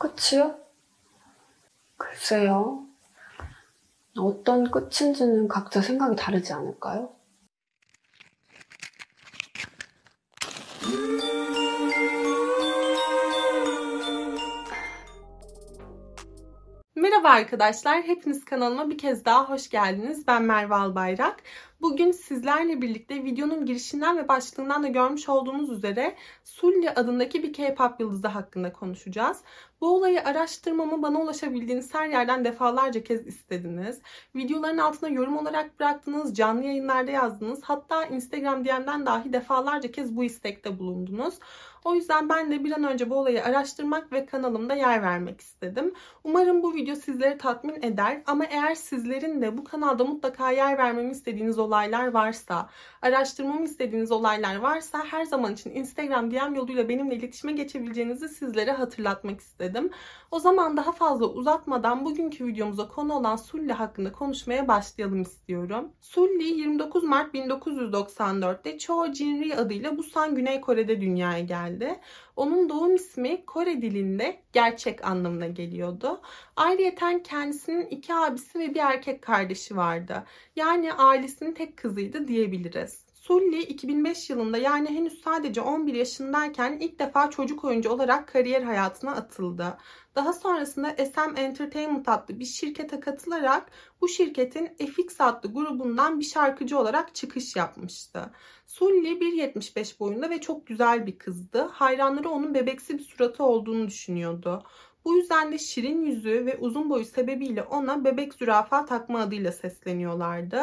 끝이요? 글쎄요. 어떤 끝인지는 각자 생각이 다르지 않을까요? Merhaba arkadaşlar, hepiniz kanalıma bir kez daha hoş geldiniz. Ben Merve Albayrak. Bugün sizlerle birlikte videonun girişinden ve başlığından da görmüş olduğunuz üzere Sulli adındaki bir K-pop yıldızı hakkında konuşacağız. Bu olayı araştırmamı bana ulaşabildiğiniz her yerden defalarca kez istediniz. Videoların altına yorum olarak bıraktınız, canlı yayınlarda yazdınız. Hatta Instagram DM'den dahi defalarca kez bu istekte bulundunuz. O yüzden ben de bir an önce bu olayı araştırmak ve kanalımda yer vermek istedim. Umarım bu video sizleri tatmin eder ama eğer sizlerin de bu kanalda mutlaka yer vermemi istediğiniz olaylar varsa, araştırmamı istediğiniz olaylar varsa her zaman için Instagram DM yoluyla benimle iletişime geçebileceğinizi sizlere hatırlatmak istedim. O zaman daha fazla uzatmadan bugünkü videomuza konu olan Sully hakkında konuşmaya başlayalım istiyorum. Sully 29 Mart 1994'te Cho Jinri adıyla Busan Güney Kore'de dünyaya geldi. Onun doğum ismi Kore dilinde gerçek anlamına geliyordu. Ayrıyeten kendisinin iki abisi ve bir erkek kardeşi vardı. Yani ailesinin tek kızıydı diyebiliriz. Sully 2005 yılında yani henüz sadece 11 yaşındayken ilk defa çocuk oyuncu olarak kariyer hayatına atıldı. Daha sonrasında SM Entertainment adlı bir şirkete katılarak bu şirketin FX adlı grubundan bir şarkıcı olarak çıkış yapmıştı. Sully 1.75 boyunda ve çok güzel bir kızdı. Hayranları onun bebeksi bir suratı olduğunu düşünüyordu. Bu yüzden de şirin yüzü ve uzun boyu sebebiyle ona bebek zürafa takma adıyla sesleniyorlardı.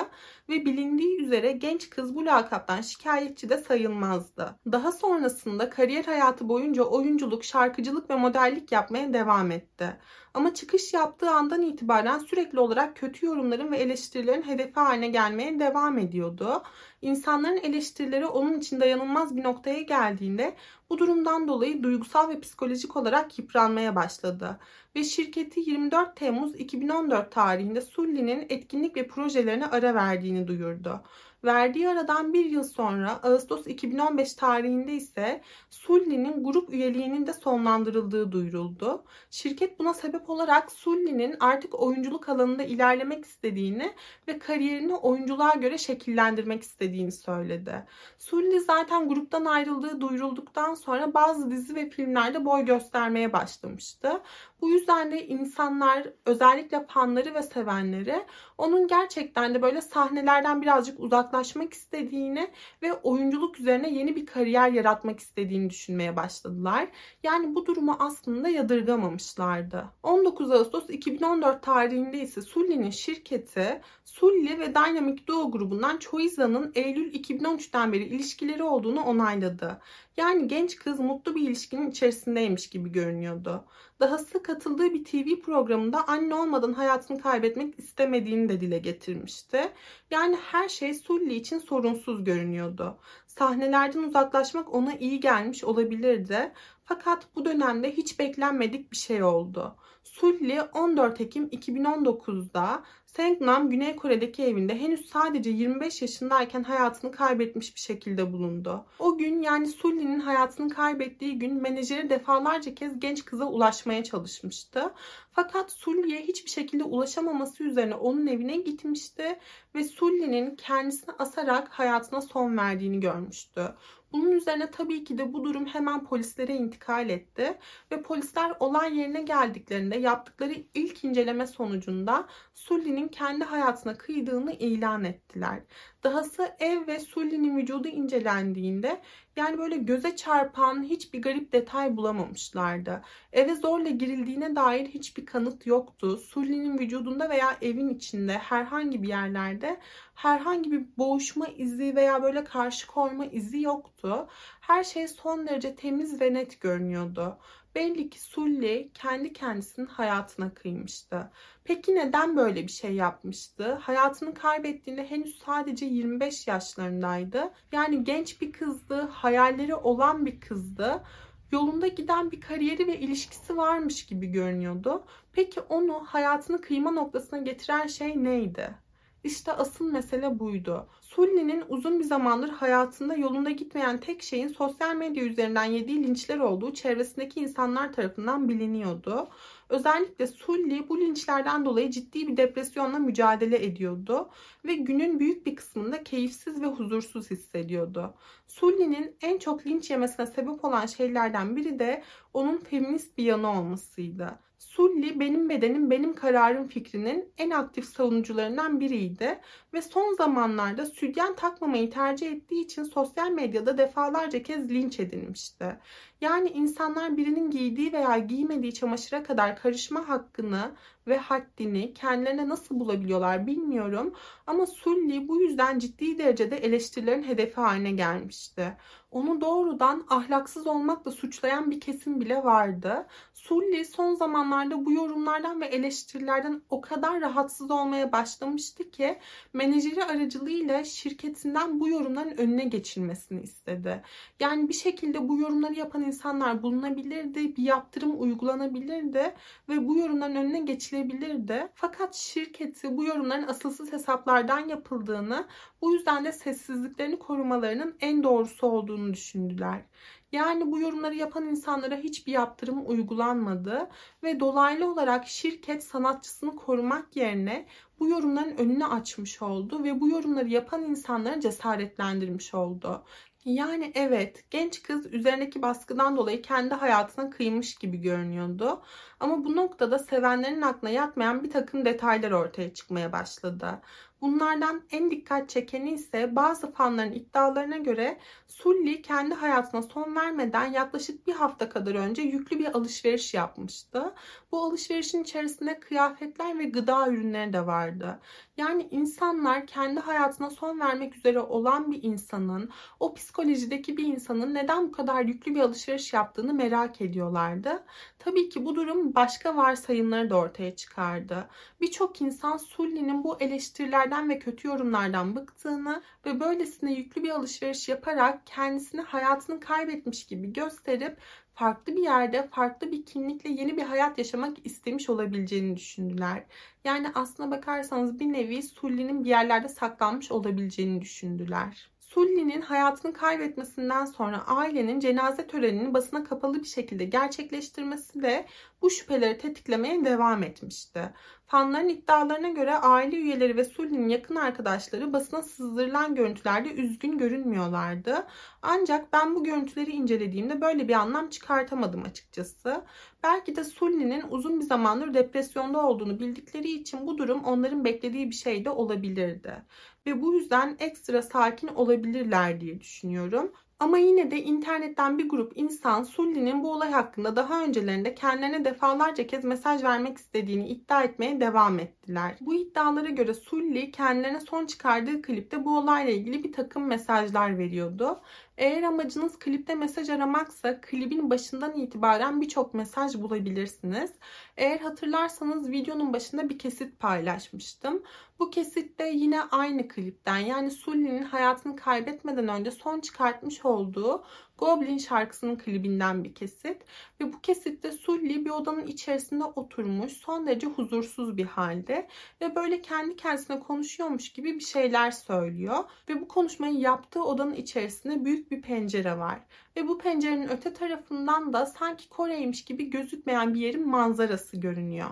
Ve bilindiği üzere genç kız bu lakaptan şikayetçi de sayılmazdı. Daha sonrasında kariyer hayatı boyunca oyunculuk, şarkıcılık ve modellik yapmaya devam etti. Ama çıkış yaptığı andan itibaren sürekli olarak kötü yorumların ve eleştirilerin hedefi haline gelmeye devam ediyordu. İnsanların eleştirileri onun için dayanılmaz bir noktaya geldiğinde bu durumdan dolayı duygusal ve psikolojik olarak yıpranmaya başladı. Ve şirketi 24 Temmuz 2014 tarihinde Sully'nin etkinlik ve projelerine ara verdiğini duyurdu. Verdiği aradan bir yıl sonra Ağustos 2015 tarihinde ise Sully'nin grup üyeliğinin de sonlandırıldığı duyuruldu. Şirket buna sebep olarak Sully'nin artık oyunculuk alanında ilerlemek istediğini ve kariyerini oyunculuğa göre şekillendirmek istediğini söyledi. Sully zaten gruptan ayrıldığı duyurulduktan sonra bazı dizi ve filmlerde boy göstermeye başlamıştı. Bu yüzden de insanlar özellikle fanları ve sevenleri onun gerçekten de böyle sahnelerden birazcık uzaklaşmak istediğini ve oyunculuk üzerine yeni bir kariyer yaratmak istediğini düşünmeye başladılar. Yani bu durumu aslında yadırgamamışlardı. 19 Ağustos 2014 tarihinde ise Sully'nin şirketi Sully ve Dynamic Duo grubundan Choiza'nın Eylül 2013'ten beri ilişkileri olduğunu onayladı. Yani genç kız mutlu bir ilişkinin içerisindeymiş gibi görünüyordu. Dahası katıldığı bir TV programında anne olmadan hayatını kaybetmek istemediğini de dile getirmişti. Yani her şey Sully için sorunsuz görünüyordu. Sahnelerden uzaklaşmak ona iyi gelmiş olabilirdi. Fakat bu dönemde hiç beklenmedik bir şey oldu. Sully 14 Ekim 2019'da Seongnam Güney Kore'deki evinde henüz sadece 25 yaşındayken hayatını kaybetmiş bir şekilde bulundu. O gün yani Sully'nin hayatını kaybettiği gün menajeri defalarca kez genç kıza ulaşmaya çalışmıştı. Fakat Sully'ye hiçbir şekilde ulaşamaması üzerine onun evine gitmişti ve Sully'nin kendisini asarak hayatına son verdiğini görmüştü. Bunun üzerine tabii ki de bu durum hemen polislere intikal etti ve polisler olay yerine geldiklerinde yaptıkları ilk inceleme sonucunda Sully'nin kendi hayatına kıydığını ilan ettiler. Dahası ev ve Sully'nin vücudu incelendiğinde yani böyle göze çarpan hiçbir garip detay bulamamışlardı. Eve zorla girildiğine dair hiçbir kanıt yoktu. Sully'nin vücudunda veya evin içinde herhangi bir yerlerde herhangi bir boğuşma izi veya böyle karşı koyma izi yoktu. Her şey son derece temiz ve net görünüyordu. Belli ki Sully kendi kendisinin hayatına kıymıştı. Peki neden böyle bir şey yapmıştı? Hayatını kaybettiğinde henüz sadece 25 yaşlarındaydı. Yani genç bir kızdı, hayalleri olan bir kızdı. Yolunda giden bir kariyeri ve ilişkisi varmış gibi görünüyordu. Peki onu hayatını kıyma noktasına getiren şey neydi? İşte asıl mesele buydu. Sully'nin uzun bir zamandır hayatında yolunda gitmeyen tek şeyin sosyal medya üzerinden yediği linçler olduğu çevresindeki insanlar tarafından biliniyordu. Özellikle Sully bu linçlerden dolayı ciddi bir depresyonla mücadele ediyordu ve günün büyük bir kısmında keyifsiz ve huzursuz hissediyordu. Sully'nin en çok linç yemesine sebep olan şeylerden biri de onun feminist bir yanı olmasıydı. Sully benim bedenim benim kararım fikrinin en aktif savunucularından biriydi ve son zamanlarda sütyen takmamayı tercih ettiği için sosyal medyada defalarca kez linç edilmişti. Yani insanlar birinin giydiği veya giymediği çamaşıra kadar karışma hakkını ve haddini kendilerine nasıl bulabiliyorlar bilmiyorum ama Sully bu yüzden ciddi derecede eleştirilerin hedefi haline gelmişti. Onu doğrudan ahlaksız olmakla suçlayan bir kesim bile vardı. Sully son zamanlarda bu yorumlardan ve eleştirilerden o kadar rahatsız olmaya başlamıştı ki menajeri aracılığıyla şirketinden bu yorumların önüne geçilmesini istedi. Yani bir şekilde bu yorumları yapan insanlar bulunabilirdi, bir yaptırım uygulanabilirdi ve bu yorumların önüne geçilebilirdi. Fakat şirketi bu yorumların asılsız hesaplardan yapıldığını, bu yüzden de sessizliklerini korumalarının en doğrusu olduğunu düşündüler. Yani bu yorumları yapan insanlara hiçbir yaptırım uygulanmadı ve dolaylı olarak şirket sanatçısını korumak yerine bu yorumların önünü açmış oldu ve bu yorumları yapan insanları cesaretlendirmiş oldu. Yani evet genç kız üzerindeki baskıdan dolayı kendi hayatına kıymış gibi görünüyordu. Ama bu noktada sevenlerin aklına yatmayan bir takım detaylar ortaya çıkmaya başladı. Bunlardan en dikkat çekeni ise bazı fanların iddialarına göre Sully kendi hayatına son vermeden yaklaşık bir hafta kadar önce yüklü bir alışveriş yapmıştı. Bu alışverişin içerisinde kıyafetler ve gıda ürünleri de vardı. Yani insanlar kendi hayatına son vermek üzere olan bir insanın, o psikolojideki bir insanın neden bu kadar yüklü bir alışveriş yaptığını merak ediyorlardı. Tabii ki bu durum başka varsayımları da ortaya çıkardı. Birçok insan Sully'nin bu eleştirilerden ve kötü yorumlardan bıktığını ve böylesine yüklü bir alışveriş yaparak kendisini hayatını kaybetmiş gibi gösterip farklı bir yerde, farklı bir kimlikle yeni bir hayat yaşamak istemiş olabileceğini düşündüler. Yani aslına bakarsanız bir nevi Sully'nin bir yerlerde saklanmış olabileceğini düşündüler. Sully'nin hayatını kaybetmesinden sonra ailenin cenaze törenini basına kapalı bir şekilde gerçekleştirmesi de bu şüpheleri tetiklemeye devam etmişti. Fanların iddialarına göre aile üyeleri ve Sully'nin yakın arkadaşları basına sızdırılan görüntülerde üzgün görünmüyorlardı. Ancak ben bu görüntüleri incelediğimde böyle bir anlam çıkartamadım açıkçası. Belki de Sully'nin uzun bir zamandır depresyonda olduğunu bildikleri için bu durum onların beklediği bir şey de olabilirdi. Ve bu yüzden ekstra sakin olabilirler diye düşünüyorum. Ama yine de internetten bir grup insan Sully'nin bu olay hakkında daha öncelerinde kendilerine defalarca kez mesaj vermek istediğini iddia etmeye devam ettiler. Bu iddialara göre Sully kendilerine son çıkardığı klipte bu olayla ilgili bir takım mesajlar veriyordu. Eğer amacınız klipte mesaj aramaksa klibin başından itibaren birçok mesaj bulabilirsiniz. Eğer hatırlarsanız videonun başında bir kesit paylaşmıştım. Bu kesitte yine aynı klipten yani Sully'nin hayatını kaybetmeden önce son çıkartmış olduğu Goblin şarkısının klibinden bir kesit. Ve bu kesitte Sully bir odanın içerisinde oturmuş son derece huzursuz bir halde ve böyle kendi kendisine konuşuyormuş gibi bir şeyler söylüyor. Ve bu konuşmayı yaptığı odanın içerisinde büyük bir pencere var. Ve bu pencerenin öte tarafından da sanki Kore'ymiş gibi gözükmeyen bir yerin manzarası görünüyor.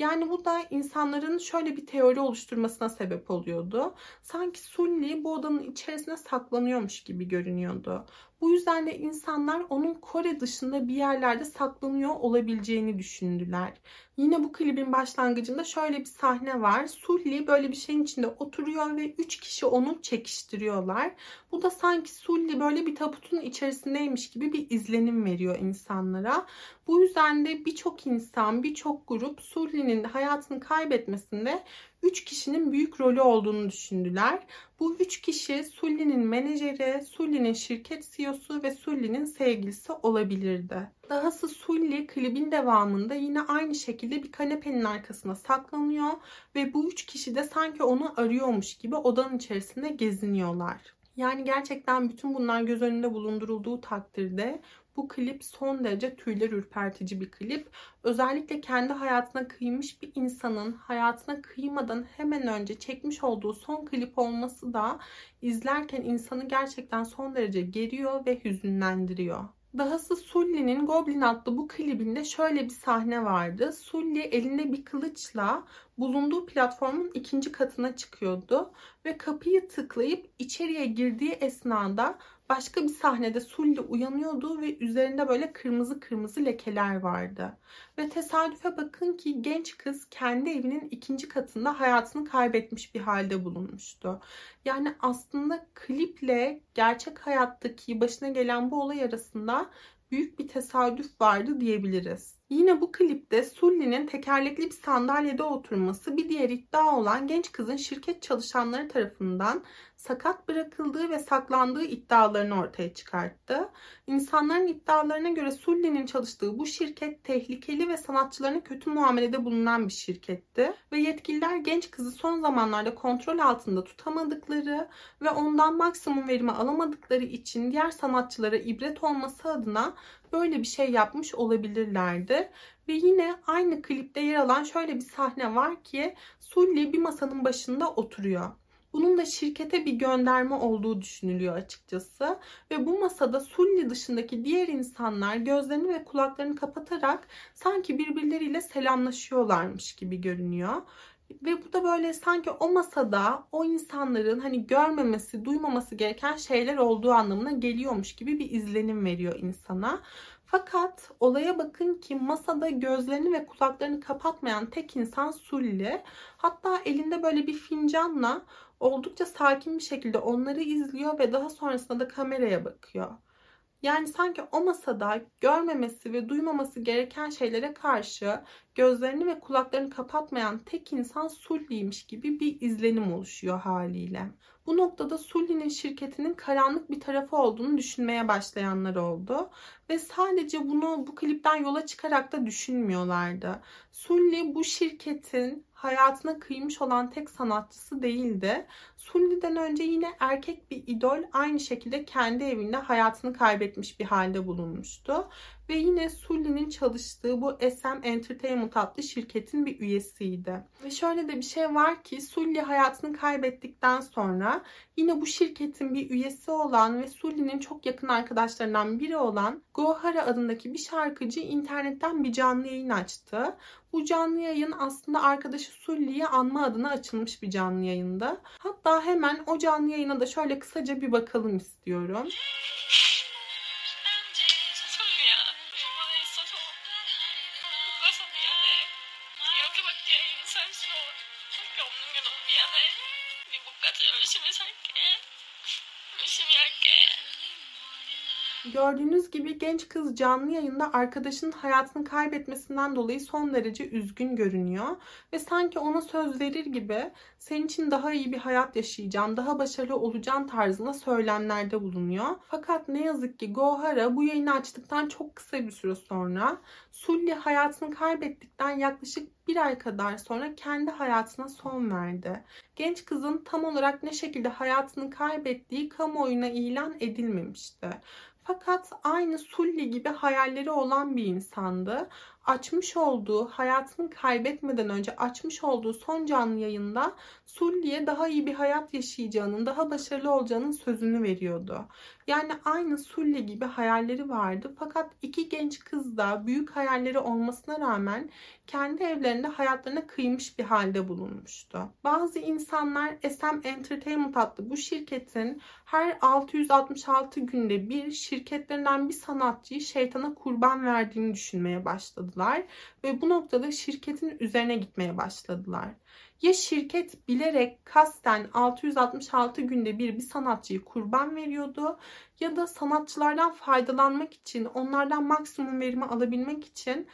Yani bu da insanların şöyle bir teori oluşturmasına sebep oluyordu. Sanki Sully bu odanın içerisine saklanıyormuş gibi görünüyordu. Bu yüzden de insanlar onun Kore dışında bir yerlerde saklanıyor olabileceğini düşündüler. Yine bu klibin başlangıcında şöyle bir sahne var. Sully böyle bir şeyin içinde oturuyor ve 3 kişi onu çekiştiriyorlar. Bu da sanki Sully böyle bir tabutun içerisindeymiş gibi bir izlenim veriyor insanlara. Bu yüzden de birçok insan, birçok grup Sully'nin hayatını kaybetmesinde 3 kişinin büyük rolü olduğunu düşündüler. Bu 3 kişi Sully'nin menajeri, Sully'nin şirket CEO'su ve Sully'nin sevgilisi olabilirdi. Dahası Sully klibin devamında yine aynı şekilde bir kanepenin arkasına saklanıyor ve bu üç kişi de sanki onu arıyormuş gibi odanın içerisinde geziniyorlar. Yani gerçekten bütün bunlar göz önünde bulundurulduğu takdirde bu klip son derece tüyler ürpertici bir klip. Özellikle kendi hayatına kıymış bir insanın hayatına kıymadan hemen önce çekmiş olduğu son klip olması da izlerken insanı gerçekten son derece geriyor ve hüzünlendiriyor. Dahası Sully'nin Goblin adlı bu klibinde şöyle bir sahne vardı. Sully elinde bir kılıçla bulunduğu platformun ikinci katına çıkıyordu ve kapıyı tıklayıp içeriye girdiği esnada başka bir sahnede Sully uyanıyordu ve üzerinde böyle kırmızı kırmızı lekeler vardı. Ve tesadüfe bakın ki genç kız kendi evinin ikinci katında hayatını kaybetmiş bir halde bulunmuştu. Yani aslında kliple gerçek hayattaki başına gelen bu olay arasında büyük bir tesadüf vardı diyebiliriz. Yine bu klipte Sully'nin tekerlekli bir sandalyede oturması bir diğer iddia olan genç kızın şirket çalışanları tarafından sakat bırakıldığı ve saklandığı iddialarını ortaya çıkarttı. İnsanların iddialarına göre Sully'nin çalıştığı bu şirket tehlikeli ve sanatçılarına kötü muamelede bulunan bir şirketti. Ve yetkililer genç kızı son zamanlarda kontrol altında tutamadıkları ve ondan maksimum verimi alamadıkları için diğer sanatçılara ibret olması adına böyle bir şey yapmış olabilirlerdi. Ve yine aynı klipte yer alan şöyle bir sahne var ki Sully bir masanın başında oturuyor. Bunun da şirkete bir gönderme olduğu düşünülüyor açıkçası. Ve bu masada Sully dışındaki diğer insanlar gözlerini ve kulaklarını kapatarak sanki birbirleriyle selamlaşıyorlarmış gibi görünüyor. Ve bu da böyle sanki o masada o insanların hani görmemesi, duymaması gereken şeyler olduğu anlamına geliyormuş gibi bir izlenim veriyor insana. Fakat olaya bakın ki masada gözlerini ve kulaklarını kapatmayan tek insan Sully. Hatta elinde böyle bir fincanla oldukça sakin bir şekilde onları izliyor ve daha sonrasında da kameraya bakıyor. Yani sanki o masada görmemesi ve duymaması gereken şeylere karşı gözlerini ve kulaklarını kapatmayan tek insan Sully'ymiş gibi bir izlenim oluşuyor haliyle. Bu noktada Sully'nin şirketinin karanlık bir tarafı olduğunu düşünmeye başlayanlar oldu. Ve sadece bunu bu klipten yola çıkarak da düşünmüyorlardı. Sully bu şirketin hayatına kıymış olan tek sanatçısı değildi. Sully'den önce yine erkek bir idol aynı şekilde kendi evinde hayatını kaybetmiş bir halde bulunmuştu. Ve yine Sully'nin çalıştığı bu SM Entertainment adlı şirketin bir üyesiydi. Ve şöyle de bir şey var ki Sully hayatını kaybettikten sonra yine bu şirketin bir üyesi olan ve Sully'nin çok yakın arkadaşlarından biri olan Gohara adındaki bir şarkıcı internetten bir canlı yayın açtı. Bu canlı yayın aslında arkadaşı Sully'yi anma adına açılmış bir canlı yayında. Hatta hemen o canlı yayına da şöyle kısaca bir bakalım istiyorum. Gördüğünüz gibi genç kız canlı yayında arkadaşının hayatını kaybetmesinden dolayı son derece üzgün görünüyor. Ve sanki ona söz verir gibi senin için daha iyi bir hayat yaşayacağım, daha başarılı olacağım tarzında söylemlerde bulunuyor. Fakat ne yazık ki Gohara bu yayını açtıktan çok kısa bir süre sonra Sully hayatını kaybettikten yaklaşık bir ay kadar sonra kendi hayatına son verdi. Genç kızın tam olarak ne şekilde hayatını kaybettiği kamuoyuna ilan edilmemişti. Fakat aynı Sully gibi hayalleri olan bir insandı. Açmış olduğu, hayatını kaybetmeden önce açmış olduğu son canlı yayında Sully'e daha iyi bir hayat yaşayacağının, daha başarılı olacağının sözünü veriyordu. Yani aynı Sully gibi hayalleri vardı. Fakat iki genç kız da büyük hayalleri olmasına rağmen kendi evlerinde hayatlarına kıymış bir halde bulunmuştu. Bazı insanlar SM Entertainment adlı bu şirketin her 666 günde bir şirketlerinden bir sanatçıyı şeytana kurban verdiğini düşünmeye başladılar ve bu noktada şirketin üzerine gitmeye başladılar. Ya şirket bilerek kasten 666 günde bir bir sanatçıyı kurban veriyordu ya da sanatçılardan faydalanmak için, onlardan maksimum verimi alabilmek için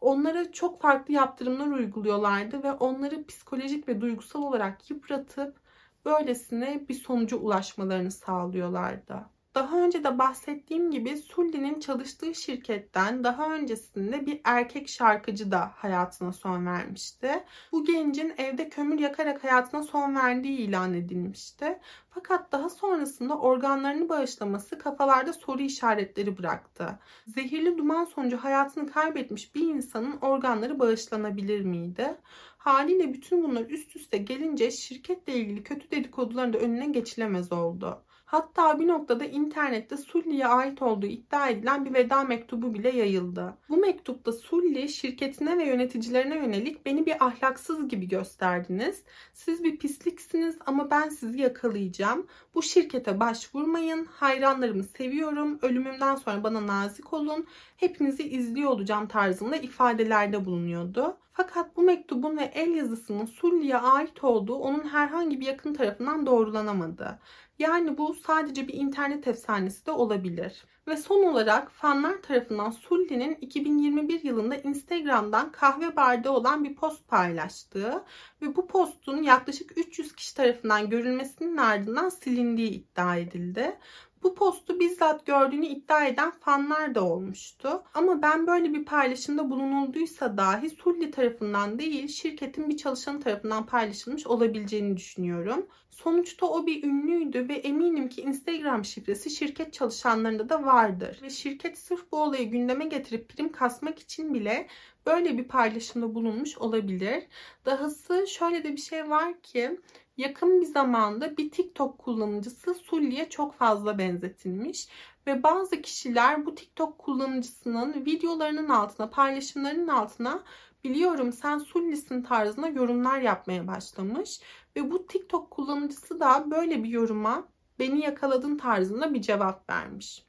onlara çok farklı yaptırımlar uyguluyorlardı ve onları psikolojik ve duygusal olarak yıpratıp böylesine bir sonuca ulaşmalarını sağlıyorlardı. Daha önce de bahsettiğim gibi Sulli'nin çalıştığı şirketten daha öncesinde bir erkek şarkıcı da hayatına son vermişti. Bu gencin evde kömür yakarak hayatına son verdiği ilan edilmişti. Fakat daha sonrasında organlarını bağışlaması kafalarda soru işaretleri bıraktı. Zehirli duman sonucu hayatını kaybetmiş bir insanın organları bağışlanabilir miydi? Haliyle bütün bunlar üst üste gelince şirketle ilgili kötü dedikoduların da önüne geçilemez oldu. Hatta bir noktada internette Sulli'ye ait olduğu iddia edilen bir veda mektubu bile yayıldı. Bu mektupta Sulli şirketine ve yöneticilerine yönelik beni bir ahlaksız gibi gösterdiniz. Siz bir pisliksiniz ama ben sizi yakalayacağım. Bu şirkete başvurmayın. Hayranlarımı seviyorum. Ölümümden sonra bana nazik olun. Hepinizi izliyor olacağım tarzında ifadelerde bulunuyordu. Fakat bu mektubun ve el yazısının Sulli'ye ait olduğu onun herhangi bir yakın tarafından doğrulanamadı. Yani bu sadece bir internet efsanesi de olabilir. Ve son olarak fanlar tarafından Sulli'nin 2021 yılında Instagram'dan kahve barda olan bir post paylaştığı ve bu postun yaklaşık 300 kişi tarafından görülmesinin ardından silindiği iddia edildi. Bu postu bizzat gördüğünü iddia eden fanlar da olmuştu. Ama ben böyle bir paylaşımda bulunulduysa dahi Sulli tarafından değil şirketin bir çalışanı tarafından paylaşılmış olabileceğini düşünüyorum. Sonuçta o bir ünlüydü ve eminim ki Instagram şifresi şirket çalışanlarında da vardır. Ve şirket sırf bu olayı gündeme getirip prim kasmak için bile böyle bir paylaşımda bulunmuş olabilir. Dahası şöyle de bir şey var ki yakın bir zamanda bir TikTok kullanıcısı Sulli'ye çok fazla benzetilmiş ve bazı kişiler bu TikTok kullanıcısının videolarının altına, paylaşımlarının altına biliyorum sen Sulli'sin tarzında yorumlar yapmaya başlamış ve bu TikTok kullanıcısı da böyle bir yoruma beni yakaladın tarzında bir cevap vermiş.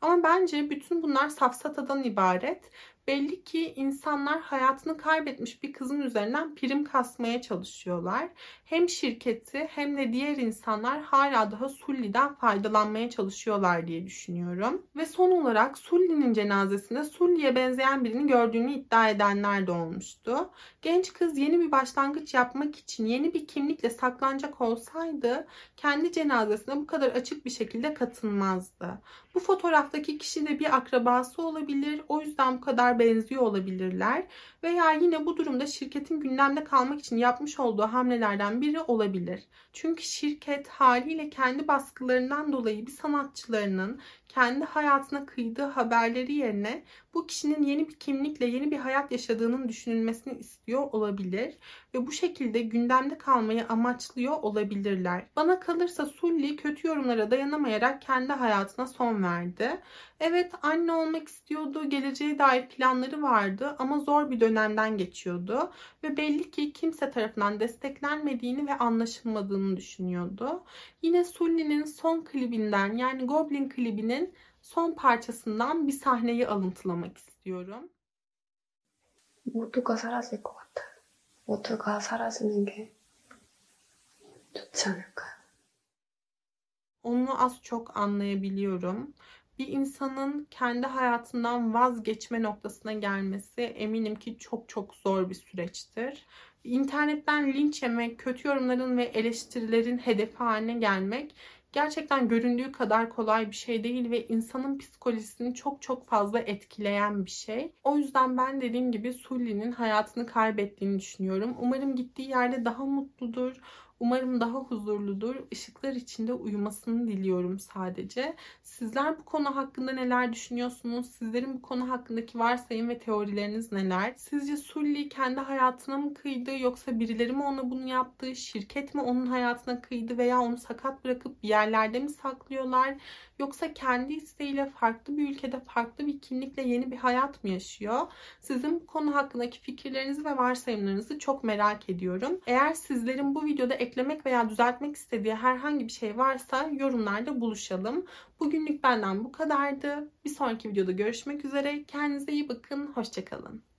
Ama bence bütün bunlar safsatadan ibaret Belli ki insanlar hayatını kaybetmiş bir kızın üzerinden prim kasmaya çalışıyorlar. Hem şirketi hem de diğer insanlar hala daha Sulli'den faydalanmaya çalışıyorlar diye düşünüyorum. Ve son olarak Sulli'nin cenazesinde Sulli'ye benzeyen birini gördüğünü iddia edenler de olmuştu. Genç kız yeni bir başlangıç yapmak için yeni bir kimlikle saklanacak olsaydı kendi cenazesine bu kadar açık bir şekilde katılmazdı. Bu fotoğraftaki kişi de bir akrabası olabilir. O yüzden bu kadar benziyor olabilirler. Veya yine bu durumda şirketin gündemde kalmak için yapmış olduğu hamlelerden biri olabilir. Çünkü şirket haliyle kendi baskılarından dolayı bir sanatçılarının kendi hayatına kıydığı haberleri yerine bu kişinin yeni bir kimlikle yeni bir hayat yaşadığının düşünülmesini istiyor olabilir ve bu şekilde gündemde kalmayı amaçlıyor olabilirler. Bana kalırsa Sully kötü yorumlara dayanamayarak kendi hayatına son verdi. Evet anne olmak istiyordu, geleceğe dair planları vardı ama zor bir dönemden geçiyordu ve belli ki kimse tarafından desteklenmediğini ve anlaşılmadığını düşünüyordu. Yine Sully'nin son klibinden yani Goblin klibinin son parçasından bir sahneyi alıntılamak istiyorum. Mutlu kasar hasekova. 모두가 사라지는 게 좋지 않을까요? Onu az çok anlayabiliyorum. Bir insanın kendi hayatından vazgeçme noktasına gelmesi eminim ki çok çok zor bir süreçtir. İnternetten linç yemek, kötü yorumların ve eleştirilerin hedefi haline gelmek gerçekten göründüğü kadar kolay bir şey değil ve insanın psikolojisini çok çok fazla etkileyen bir şey. O yüzden ben dediğim gibi Sully'nin hayatını kaybettiğini düşünüyorum. Umarım gittiği yerde daha mutludur. Umarım daha huzurludur. Işıklar içinde uyumasını diliyorum sadece. Sizler bu konu hakkında neler düşünüyorsunuz? Sizlerin bu konu hakkındaki varsayım ve teorileriniz neler? Sizce Sully kendi hayatına mı kıydı yoksa birileri mi ona bunu yaptı? Şirket mi onun hayatına kıydı veya onu sakat bırakıp bir yerlerde mi saklıyorlar? Yoksa kendi isteğiyle farklı bir ülkede farklı bir kimlikle yeni bir hayat mı yaşıyor? Sizin bu konu hakkındaki fikirlerinizi ve varsayımlarınızı çok merak ediyorum. Eğer sizlerin bu videoda eklemek veya düzeltmek istediği herhangi bir şey varsa yorumlarda buluşalım. Bugünlük benden bu kadardı. Bir sonraki videoda görüşmek üzere. Kendinize iyi bakın. Hoşçakalın.